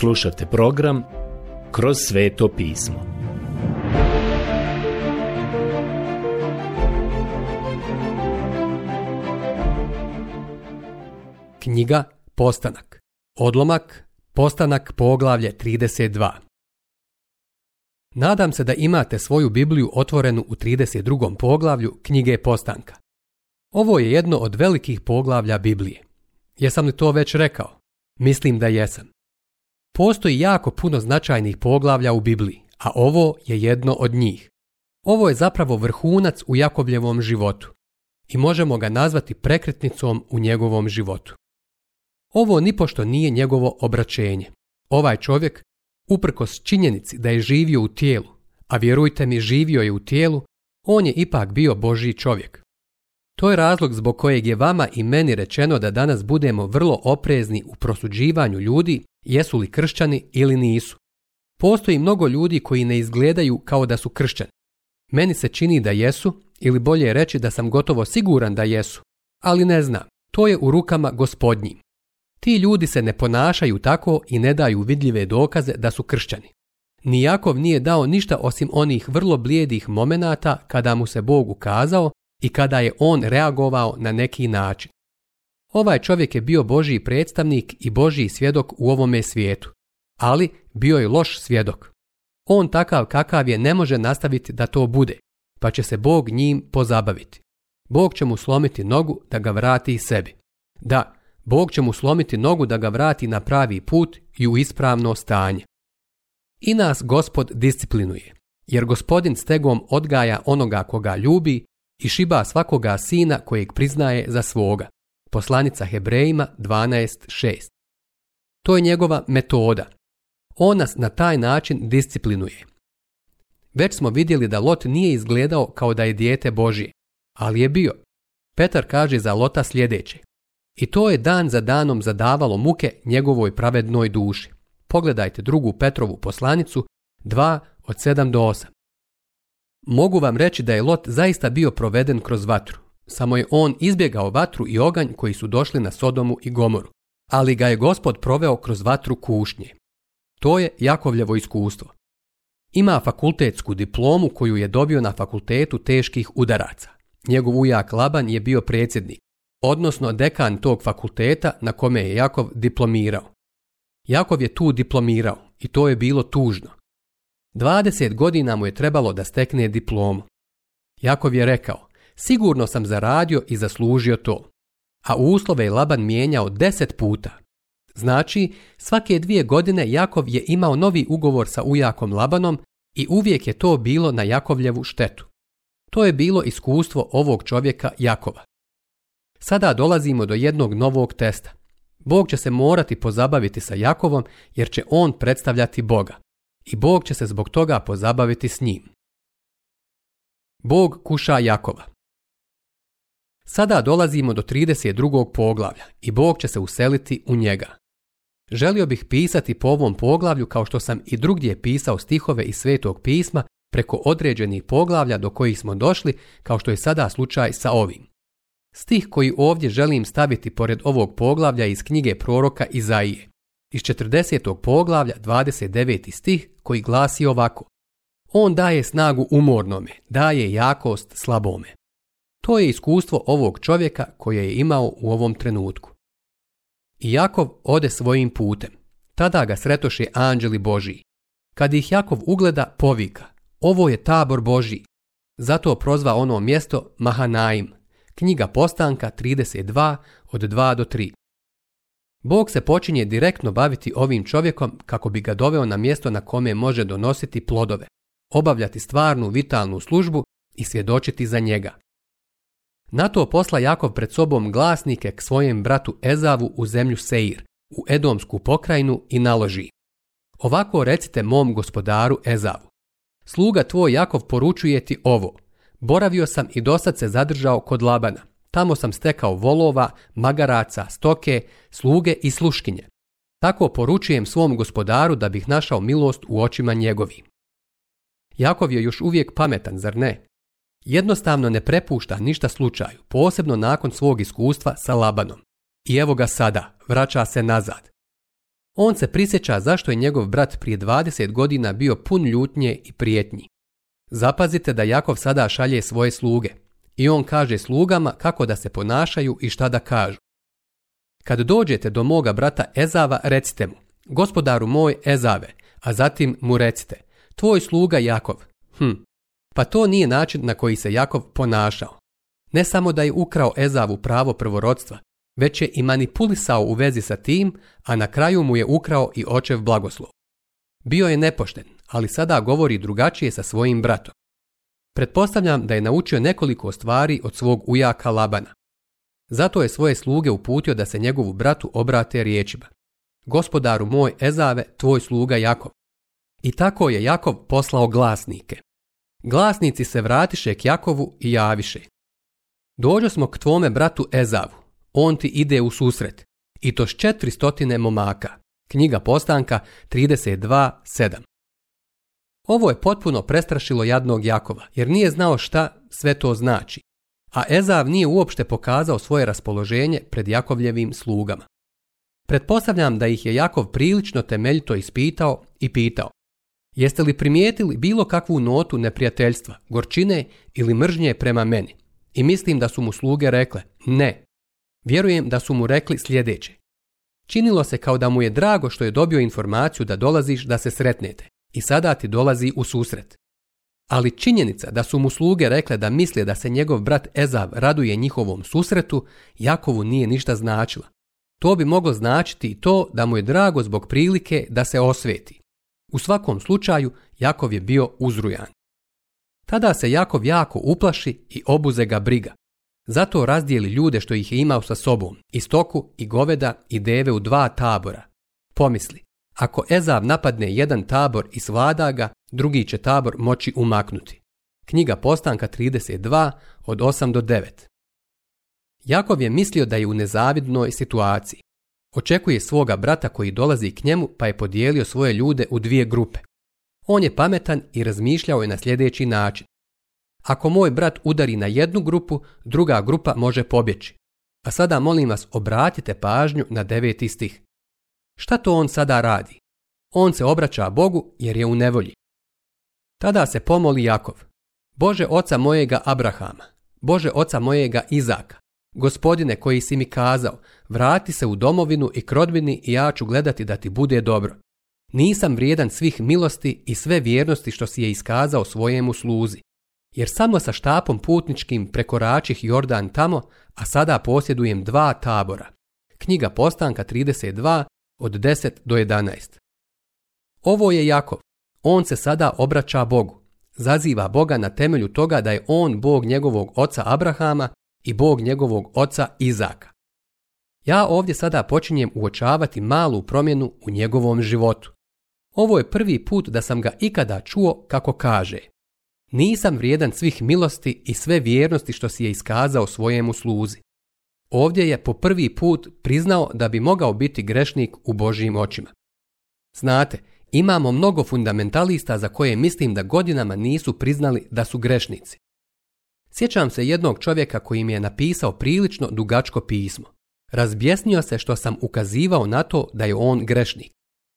Slušajte program Kroz sveto pismo. Knjiga Postanak. Odlomak Postanak poglavlje 32. Nadam se da imate svoju Bibliju otvorenu u 32. poglavlju knjige Postanka. Ovo je jedno od velikih poglavlja Biblije. Jesam li to već rekao? Mislim da jesam. Postoji jako puno značajnih poglavlja u Bibliji, a ovo je jedno od njih. Ovo je zapravo vrhunac u Jakovljevom životu i možemo ga nazvati prekretnicom u njegovom životu. Ovo nipošto nije njegovo obraćenje. Ovaj čovjek, uprkos činjenici da je živio u tijelu, a vjerujte mi živio je u tijelu, on je ipak bio Božji čovjek. To je razlog zbog kojeg je vama i meni rečeno da danas budemo vrlo oprezni u prosuđivanju ljudi jesu li kršćani ili nisu. Postoji mnogo ljudi koji ne izgledaju kao da su kršćani. Meni se čini da jesu, ili bolje reći da sam gotovo siguran da jesu, ali ne znam, to je u rukama gospodnji. Ti ljudi se ne ponašaju tako i ne daju vidljive dokaze da su kršćani. Nijakov nije dao ništa osim onih vrlo blijedih momenata kada mu se Bog ukazao i kada je on reagovao na neki način. Ovaj čovjek je bio Božiji predstavnik i Božiji svjedok u ovome svijetu, ali bio je loš svjedok. On takav kakav je ne može nastaviti da to bude, pa će se Bog njim pozabaviti. Bog će mu slomiti nogu da ga vrati sebi. Da, Bog će mu slomiti nogu da ga vrati na pravi put i u ispravno stanje. I nas gospod disciplinuje, jer gospodin stegom odgaja onoga koga ljubi i šiba svakoga sina kojeg priznaje za svoga. Poslanica Hebrejima 12.6. To je njegova metoda. On nas na taj način disciplinuje. Već smo vidjeli da Lot nije izgledao kao da je dijete Božije, ali je bio. Petar kaže za Lota sljedeće. I to je dan za danom zadavalo muke njegovoj pravednoj duši. Pogledajte drugu Petrovu poslanicu 2 od 7 do 8. Mogu vam reći da je Lot zaista bio proveden kroz vatru, samo je on izbjegao vatru i oganj koji su došli na Sodomu i Gomoru, ali ga je gospod proveo kroz vatru kušnje. To je Jakovljevo iskustvo. Ima fakultetsku diplomu koju je dobio na fakultetu teških udaraca. Njegov ujak Laban je bio predsjednik, odnosno dekan tog fakulteta na kome je Jakov diplomirao. Jakov je tu diplomirao i to je bilo tužno. 20 godina mu je trebalo da stekne diplomu. Jakov je rekao, sigurno sam zaradio i zaslužio to. A uslove je Laban mijenjao deset puta. Znači, svake dvije godine Jakov je imao novi ugovor sa ujakom Labanom i uvijek je to bilo na Jakovljevu štetu. To je bilo iskustvo ovog čovjeka Jakova. Sada dolazimo do jednog novog testa. Bog će se morati pozabaviti sa Jakovom jer će on predstavljati Boga. I Bog će se zbog toga pozabaviti s njim. Bog kuša Jakova. Sada dolazimo do 32. poglavlja i Bog će se useliti u njega. Želio bih pisati po ovom poglavlju kao što sam i drugdje pisao stihove iz Svetog pisma preko određenih poglavlja do kojih smo došli kao što je sada slučaj sa ovim. Stih koji ovdje želim staviti pored ovog poglavlja iz knjige proroka Izaije, iz 40. poglavlja 29. stih koji glasi ovako On daje snagu umornome, daje jakost slabome. To je iskustvo ovog čovjeka koje je imao u ovom trenutku. I Jakov ode svojim putem. Tada ga sretoše anđeli Božiji. Kad ih Jakov ugleda, povika. Ovo je tabor Božiji. Zato prozva ono mjesto Mahanaim. Knjiga Postanka 32 od 2 do 3. Bog se počinje direktno baviti ovim čovjekom kako bi ga doveo na mjesto na kome može donositi plodove, obavljati stvarnu vitalnu službu i svjedočiti za njega. Na to posla Jakov pred sobom glasnike k svojem bratu Ezavu u zemlju Seir, u Edomsku pokrajinu i naloži. Ovako recite mom gospodaru Ezavu. Sluga tvoj Jakov poručuje ti ovo. Boravio sam i dosad se zadržao kod Labana. Tamo sam stekao volova, magaraca, stoke, sluge i sluškinje. Tako poručujem svom gospodaru da bih našao milost u očima njegovi. Jakov je još uvijek pametan, zar ne? Jednostavno ne prepušta ništa slučaju, posebno nakon svog iskustva sa Labanom. I evo ga sada, vraća se nazad. On se prisjeća zašto je njegov brat prije 20 godina bio pun ljutnje i prijetnji. Zapazite da Jakov sada šalje svoje sluge i on kaže slugama kako da se ponašaju i šta da kažu. Kad dođete do moga brata Ezava, recite mu, gospodaru moj Ezave, a zatim mu recite, tvoj sluga Jakov, hm, pa to nije način na koji se Jakov ponašao. Ne samo da je ukrao Ezavu pravo prvorodstva, već je i manipulisao u vezi sa tim, a na kraju mu je ukrao i očev blagoslov. Bio je nepošten, ali sada govori drugačije sa svojim bratom. Pretpostavljam da je naučio nekoliko stvari od svog ujaka Labana. Zato je svoje sluge uputio da se njegovu bratu obrate riječima. Gospodaru moj Ezave, tvoj sluga Jakov. I tako je Jakov poslao glasnike. Glasnici se vratiše k Jakovu i javiše. Dođo smo k tvome bratu Ezavu, on ti ide u susret, i to s četiri momaka. Knjiga postanka 32.7 Ovo je potpuno prestrašilo jadnog Jakova, jer nije znao šta sve to znači, a Ezav nije uopšte pokazao svoje raspoloženje pred Jakovljevim slugama. Pretpostavljam da ih je Jakov prilično temeljito ispitao i pitao, Jeste li primijetili bilo kakvu notu neprijateljstva, gorčine ili mržnje prema meni? I mislim da su mu sluge rekle ne. Vjerujem da su mu rekli sljedeće. Činilo se kao da mu je drago što je dobio informaciju da dolaziš da se sretnete i sada ti dolazi u susret. Ali činjenica da su mu sluge rekle da misle da se njegov brat Ezav raduje njihovom susretu, Jakovu nije ništa značila. To bi moglo značiti i to da mu je drago zbog prilike da se osveti. U svakom slučaju Jakov je bio uzrujan. Tada se Jakov jako uplaši i obuze ga briga. Zato razdijeli ljude što ih je imao sa sobom, i stoku, i goveda, i deve u dva tabora. Pomisli, ako Ezav napadne jedan tabor i svada ga, drugi će tabor moći umaknuti. Knjiga Postanka 32 od 8 do 9. Jakov je mislio da je u nezavidnoj situaciji. Očekuje svoga brata koji dolazi k njemu pa je podijelio svoje ljude u dvije grupe. On je pametan i razmišljao je na sljedeći način. Ako moj brat udari na jednu grupu, druga grupa može pobjeći. A sada molim vas obratite pažnju na deveti stih. Šta to on sada radi? On se obraća Bogu jer je u nevolji. Tada se pomoli Jakov. Bože oca mojega Abrahama, Bože oca mojega Izaka, Gospodine koji si mi kazao, vrati se u domovinu i krodbini i ja ću gledati da ti bude dobro. Nisam vrijedan svih milosti i sve vjernosti što si je iskazao svojemu sluzi. Jer samo sa štapom putničkim prekoračih Jordan tamo, a sada posjedujem dva tabora. Knjiga Postanka 32 od 10 do 11. Ovo je Jakov. On se sada obraća Bogu. Zaziva Boga na temelju toga da je on Bog njegovog oca Abrahama i Bog njegovog oca Izaka. Ja ovdje sada počinjem uočavati malu promjenu u njegovom životu. Ovo je prvi put da sam ga ikada čuo kako kaže Nisam vrijedan svih milosti i sve vjernosti što si je iskazao svojemu sluzi. Ovdje je po prvi put priznao da bi mogao biti grešnik u Božijim očima. Znate, imamo mnogo fundamentalista za koje mislim da godinama nisu priznali da su grešnici. Sjećam se jednog čovjeka koji mi je napisao prilično dugačko pismo. Razbjesnio se što sam ukazivao na to da je on grešnik.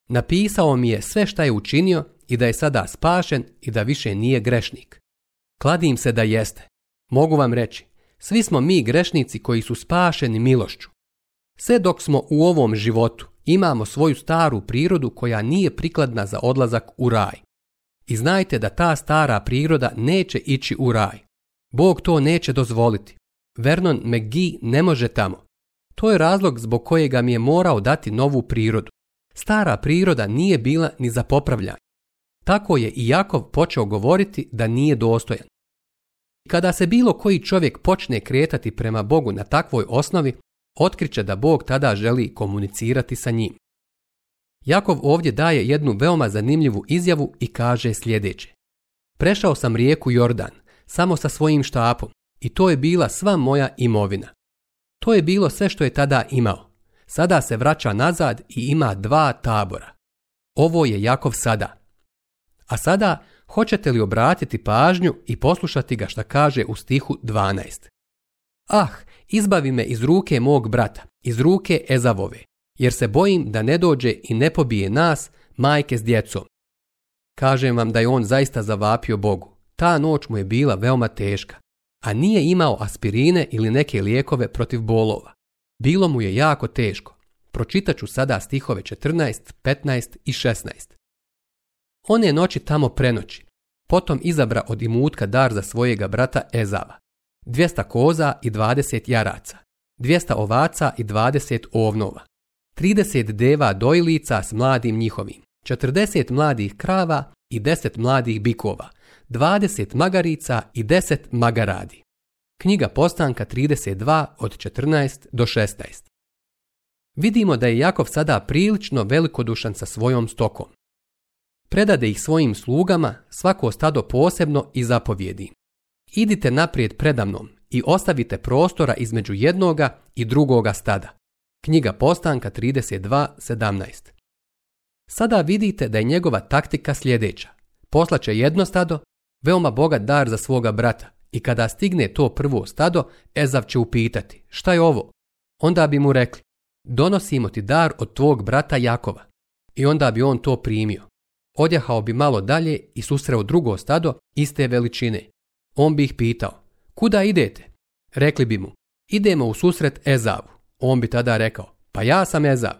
Napisao mi je sve šta je učinio i da je sada spašen i da više nije grešnik. Kladim se da jeste. Mogu vam reći, svi smo mi grešnici koji su spašeni milošću. Sve dok smo u ovom životu imamo svoju staru prirodu koja nije prikladna za odlazak u raj. I znajte da ta stara priroda neće ići u raj. Bog to neće dozvoliti. Vernon McGee ne može tamo. To je razlog zbog kojega mi je morao dati novu prirodu. Stara priroda nije bila ni za popravljanje. Tako je i Jakov počeo govoriti da nije dostojan. Kada se bilo koji čovjek počne kretati prema Bogu na takvoj osnovi, otkriće da Bog tada želi komunicirati sa njim. Jakov ovdje daje jednu veoma zanimljivu izjavu i kaže sljedeće. Prešao sam rijeku Jordan, samo sa svojim štapom i to je bila sva moja imovina. To je bilo sve što je tada imao. Sada se vraća nazad i ima dva tabora. Ovo je Jakov sada. A sada hoćete li obratiti pažnju i poslušati ga šta kaže u stihu 12. Ah, izbavi me iz ruke mog brata, iz ruke Ezavove, jer se bojim da ne dođe i ne pobije nas, majke s djecom. Kažem vam da je on zaista zavapio Bogu. Ta noć mu je bila veoma teška, a nije imao aspirine ili neke lijekove protiv bolova. Bilo mu je jako teško. Pročitat ću sada stihove 14, 15 i 16. On je noći tamo prenoći. Potom izabra od imutka dar za svojega brata Ezava. 200 koza i 20 jaraca. 200 ovaca i 20 ovnova. 30 deva dojlica s mladim njihovim. 40 mladih krava i 10 mladih bikova 20 magarica i 10 magaradi. Knjiga postanka 32 od 14 do 16. Vidimo da je Jakov sada prilično velikodušan sa svojom stokom. Predade ih svojim slugama, svako stado posebno i zapovjedi. Idite naprijed predamnom i ostavite prostora između jednoga i drugoga stada. Knjiga postanka 32.17. Sada vidite da je njegova taktika sljedeća. Poslaće jedno stado, veoma bogat dar za svoga brata i kada stigne to prvo stado, Ezav će upitati, šta je ovo? Onda bi mu rekli, donosimo ti dar od tvog brata Jakova. I onda bi on to primio. Odjahao bi malo dalje i susreo drugo stado iste veličine. On bi ih pitao, kuda idete? Rekli bi mu, idemo u susret Ezavu. On bi tada rekao, pa ja sam Ezav.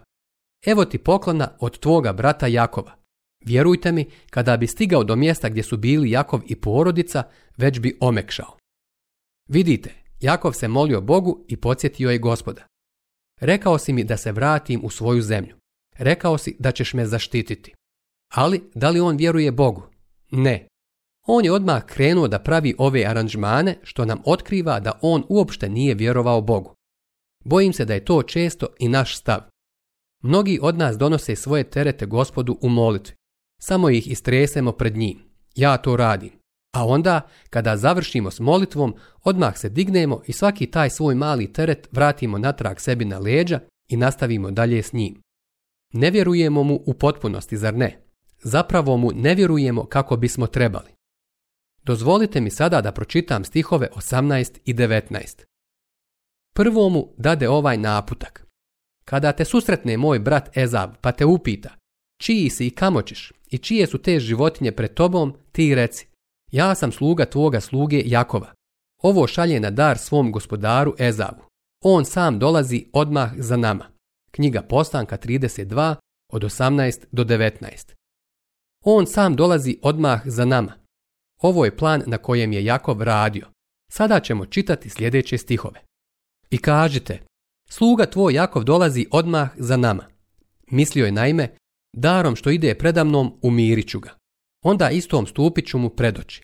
Evo ti poklona od tvoga brata Jakova. Vjerujte mi, kada bi stigao do mjesta gdje su bili Jakov i porodica, već bi omekšao. Vidite, Jakov se molio Bogu i podsjetio je gospoda. Rekao si mi da se vratim u svoju zemlju. Rekao si da ćeš me zaštititi. Ali da li on vjeruje Bogu? Ne. On je odmah krenuo da pravi ove aranžmane što nam otkriva da on uopšte nije vjerovao Bogu. Bojim se da je to često i naš stav. Mnogi od nas donose svoje terete gospodu u molitvi. Samo ih istresemo pred njim. Ja to radim. A onda, kada završimo s molitvom, odmah se dignemo i svaki taj svoj mali teret vratimo natrag sebi na leđa i nastavimo dalje s njim. Ne vjerujemo mu u potpunosti, zar ne? Zapravo mu ne vjerujemo kako bismo trebali. Dozvolite mi sada da pročitam stihove 18 i 19. Prvo mu dade ovaj naputak. Kada te susretne moj brat Ezav pa te upita, čiji si i kamo ćeš, i čije su te životinje pred tobom, ti reci, ja sam sluga tvoga sluge Jakova. Ovo šalje na dar svom gospodaru Ezavu. On sam dolazi odmah za nama. Knjiga Postanka 32 od 18 do 19. On sam dolazi odmah za nama. Ovo je plan na kojem je Jakov radio. Sada ćemo čitati sljedeće stihove. I kažite, sluga tvoj Jakov dolazi odmah za nama. Mislio je naime darom što ide predamnom umirit ću ga. Onda istom stupit ću mu predoći.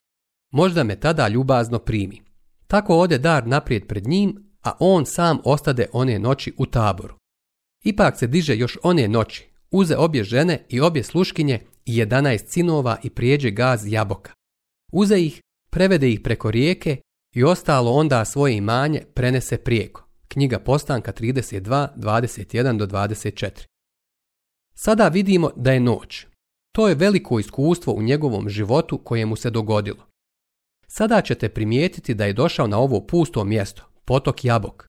Možda me tada ljubazno primi. Tako ode dar naprijed pred njim, a on sam ostade one noći u taboru. Ipak se diže još one noći, uze obje žene i obje sluškinje i jedanaest cinova i prijeđe gaz jaboka. Uze ih, prevede ih preko rijeke i ostalo onda svoje imanje prenese prijeko. Knjiga Postanka 32, 21 do 24. Sada vidimo da je noć. To je veliko iskustvo u njegovom životu koje mu se dogodilo. Sada ćete primijetiti da je došao na ovo pusto mjesto, potok Jabok.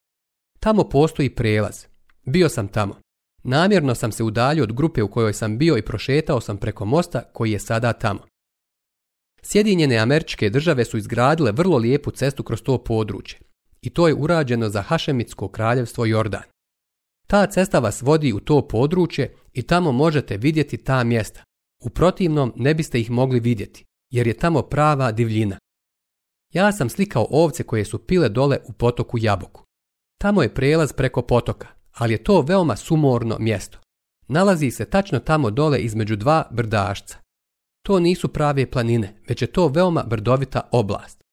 Tamo postoji prelaz. Bio sam tamo. Namjerno sam se udalio od grupe u kojoj sam bio i prošetao sam preko mosta koji je sada tamo. Sjedinjene američke države su izgradile vrlo lijepu cestu kroz to područje i to je urađeno za Hašemitsko kraljevstvo Jordan. Ta cesta vas vodi u to područje i tamo možete vidjeti ta mjesta. U protivnom ne biste ih mogli vidjeti, jer je tamo prava divljina. Ja sam slikao ovce koje su pile dole u potoku Jaboku. Tamo je prelaz preko potoka, ali je to veoma sumorno mjesto. Nalazi se tačno tamo dole između dva brdašca. To nisu prave planine, već je to veoma brdovita oblast.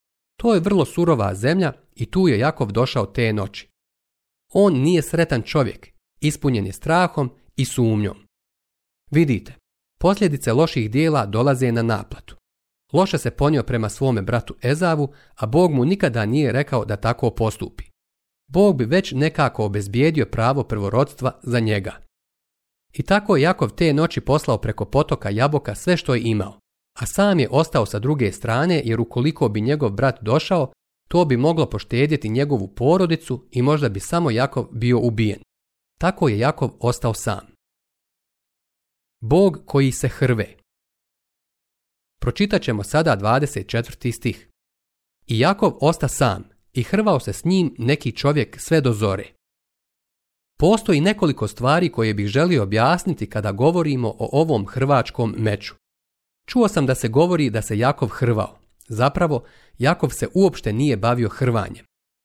To je vrlo surova zemlja i tu je Jakov došao te noći. On nije sretan čovjek, ispunjen je strahom i sumnjom. Vidite, posljedice loših dijela dolaze na naplatu. Loše se ponio prema svome bratu Ezavu, a Bog mu nikada nije rekao da tako postupi. Bog bi već nekako obezbijedio pravo prvorodstva za njega. I tako je Jakov te noći poslao preko potoka Jaboka sve što je imao, a sam je ostao sa druge strane jer ukoliko bi njegov brat došao, to bi moglo poštedjeti njegovu porodicu i možda bi samo Jakov bio ubijen. Tako je Jakov ostao sam. Bog koji se hrve. Pročitat ćemo sada 24. stih. I Jakov osta sam i hrvao se s njim neki čovjek sve do zore. Postoji nekoliko stvari koje bih želio objasniti kada govorimo o ovom hrvačkom meču. Čuo sam da se govori da se Jakov hrvao. Zapravo, Jakov se uopšte nije bavio hrvanjem.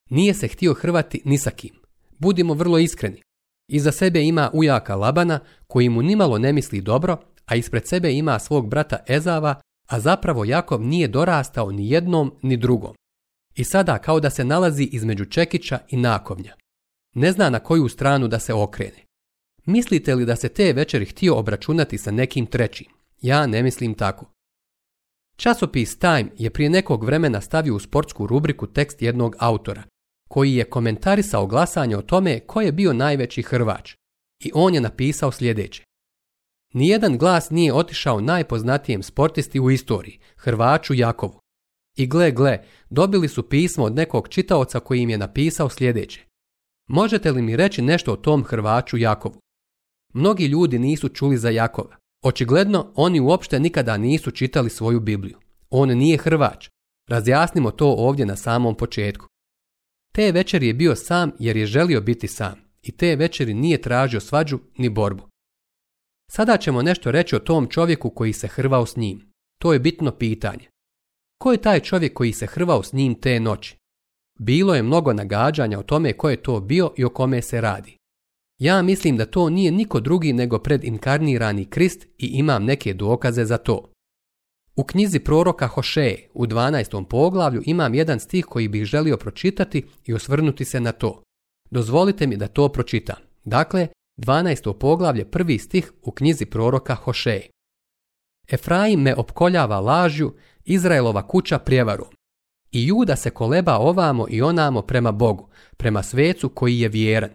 Nije se htio hrvati ni sa kim. Budimo vrlo iskreni. Iza sebe ima ujaka Labana koji mu nimalo ne misli dobro, a ispred sebe ima svog brata Ezava, a zapravo Jakov nije dorastao ni jednom ni drugom. I sada kao da se nalazi između Čekića i Nakovnja. Ne zna na koju stranu da se okrene. Mislite li da se te večeri htio obračunati sa nekim trećim? Ja ne mislim tako. Časopis Time je prije nekog vremena stavio u sportsku rubriku tekst jednog autora, koji je komentarisao glasanje o tome ko je bio najveći Hrvač. I on je napisao sljedeće. Nijedan glas nije otišao najpoznatijem sportisti u istoriji, Hrvaču Jakovu. I gle, gle, dobili su pismo od nekog čitaoca koji im je napisao sljedeće. Možete li mi reći nešto o tom Hrvaču Jakovu? Mnogi ljudi nisu čuli za Jakova. Očigledno oni uopšte nikada nisu čitali svoju Bibliju. On nije Hrvač. Razjasnimo to ovdje na samom početku. Te večeri je bio sam jer je želio biti sam i te večeri nije tražio svađu ni borbu. Sada ćemo nešto reći o tom čovjeku koji se hrvao s njim. To je bitno pitanje. Ko je taj čovjek koji se hrvao s njim te noći? Bilo je mnogo nagađanja o tome ko je to bio i o kome se radi. Ja mislim da to nije niko drugi nego predinkarnirani Krist i imam neke dokaze za to. U knjizi proroka Hoše, u 12. poglavlju imam jedan stih koji bih želio pročitati i osvrnuti se na to. Dozvolite mi da to pročitam. Dakle, 12. poglavlje prvi stih u knjizi proroka Hoše. Efraim me opkoljava lažju, Izraelova kuća prijevaru. I Juda se koleba ovamo i onamo prema Bogu, prema svecu koji je vjeran.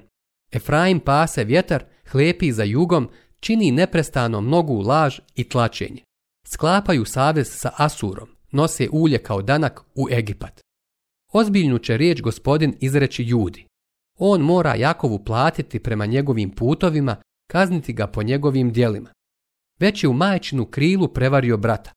Efraim pase vjetar, hlepi za jugom, čini neprestano mnogu laž i tlačenje. Sklapaju savez sa Asurom, nose ulje kao danak u Egipat. Ozbiljnu će riječ gospodin izreći judi. On mora Jakovu platiti prema njegovim putovima, kazniti ga po njegovim dijelima. Već je u majčinu krilu prevario brata.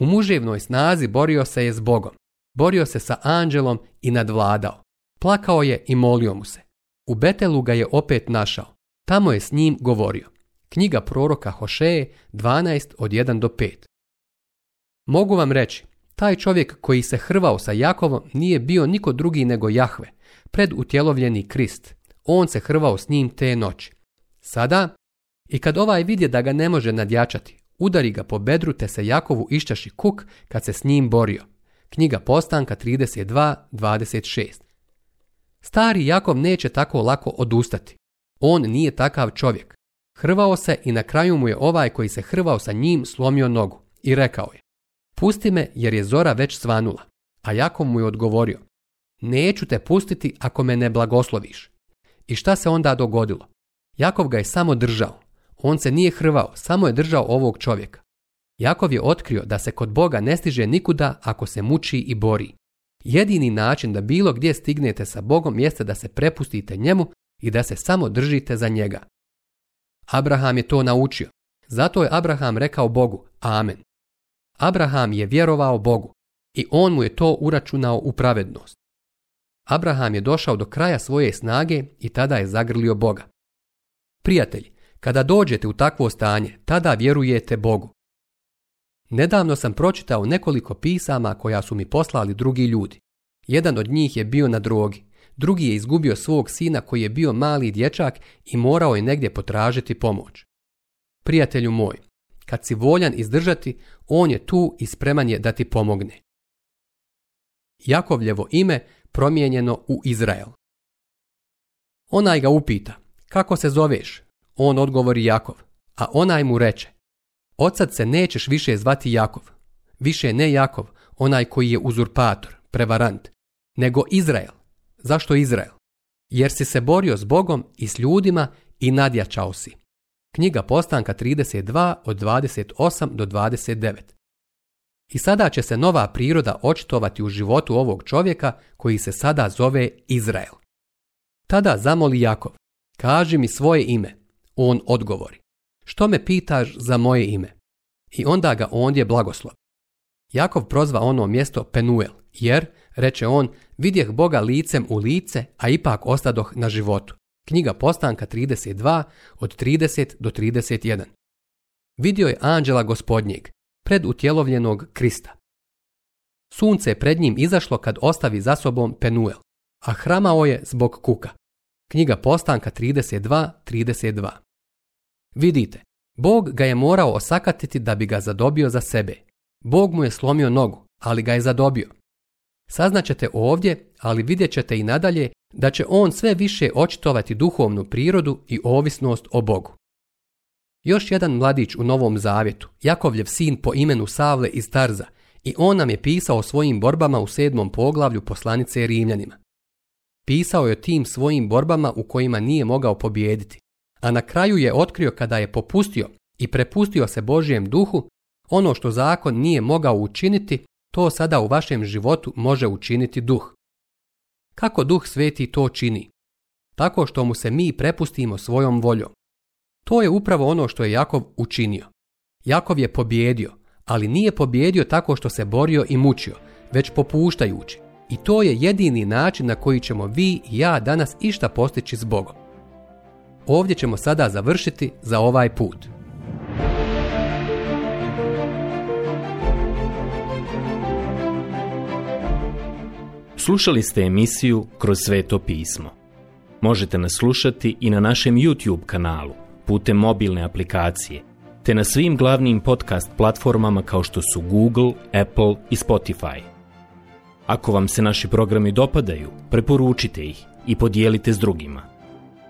U muževnoj snazi borio se je s Bogom. Borio se sa anđelom i nadvladao. Plakao je i molio mu se. U Betelu ga je opet našao. Tamo je s njim govorio. Knjiga proroka Hošeje 12 od 1 do 5. Mogu vam reći, taj čovjek koji se hrvao sa Jakovom nije bio niko drugi nego Jahve, pred utjelovljeni Krist. On se hrvao s njim te noći. Sada, i kad ovaj vidje da ga ne može nadjačati, udari ga po bedru te se Jakovu iščaši kuk kad se s njim borio. Knjiga Postanka 26. Stari Jakov neće tako lako odustati. On nije takav čovjek. Hrvao se i na kraju mu je ovaj koji se hrvao sa njim slomio nogu i rekao je Pusti me jer je zora već svanula. A Jakov mu je odgovorio Neću te pustiti ako me ne blagosloviš. I šta se onda dogodilo? Jakov ga je samo držao. On se nije hrvao, samo je držao ovog čovjeka. Jakov je otkrio da se kod Boga ne stiže nikuda ako se muči i bori. Jedini način da bilo gdje stignete sa Bogom jeste da se prepustite njemu i da se samo držite za njega. Abraham je to naučio. Zato je Abraham rekao Bogu Amen. Abraham je vjerovao Bogu i on mu je to uračunao u pravednost. Abraham je došao do kraja svoje snage i tada je zagrlio Boga. Prijatelji, kada dođete u takvo stanje, tada vjerujete Bogu. Nedavno sam pročitao nekoliko pisama koja su mi poslali drugi ljudi. Jedan od njih je bio na drogi, drugi je izgubio svog sina koji je bio mali dječak i morao je negdje potražiti pomoć. Prijatelju moj, kad si voljan izdržati, on je tu i spreman je da ti pomogne. Jakovljevo ime promijenjeno u Izrael. Onaj ga upita, kako se zoveš? On odgovori Jakov, a onaj mu reče, sad se nećeš više zvati Jakov. Više ne Jakov, onaj koji je uzurpator, prevarant, nego Izrael. Zašto Izrael? Jer si se borio s Bogom i s ljudima i nadjačao si. Knjiga Postanka 32 od 28 do 29. I sada će se nova priroda očitovati u životu ovog čovjeka koji se sada zove Izrael. Tada zamoli Jakov, kaži mi svoje ime. On odgovori, što me pitaš za moje ime? I onda ga ondje blagoslov. Jakov prozva ono mjesto Penuel, jer, reče on, vidjeh Boga licem u lice, a ipak ostadoh na životu. Knjiga Postanka 32 od 30 do 31. Vidio je anđela gospodnjeg, utjelovljenog Krista. Sunce je pred njim izašlo kad ostavi za sobom Penuel, a hramao je zbog kuka. Knjiga Postanka 32, 32. Vidite, Bog ga je morao osakatiti da bi ga zadobio za sebe. Bog mu je slomio nogu, ali ga je zadobio. Saznaćete ovdje, ali vidjet ćete i nadalje da će on sve više očitovati duhovnu prirodu i ovisnost o Bogu. Još jedan mladić u Novom Zavjetu, Jakovljev sin po imenu Savle iz Tarza, i on nam je pisao o svojim borbama u sedmom poglavlju poslanice Rimljanima. Pisao je o tim svojim borbama u kojima nije mogao pobijediti a na kraju je otkrio kada je popustio i prepustio se Božijem duhu, ono što zakon nije mogao učiniti, to sada u vašem životu može učiniti duh. Kako duh sveti to čini? Tako što mu se mi prepustimo svojom voljom. To je upravo ono što je Jakov učinio. Jakov je pobjedio, ali nije pobjedio tako što se borio i mučio, već popuštajući. I to je jedini način na koji ćemo vi i ja danas išta postići s Bogom ovdje ćemo sada završiti za ovaj put. Slušali ste emisiju Kroz sveto pismo. Možete nas slušati i na našem YouTube kanalu putem mobilne aplikacije, te na svim glavnim podcast platformama kao što su Google, Apple i Spotify. Ako vam se naši programi dopadaju, preporučite ih i podijelite s drugima.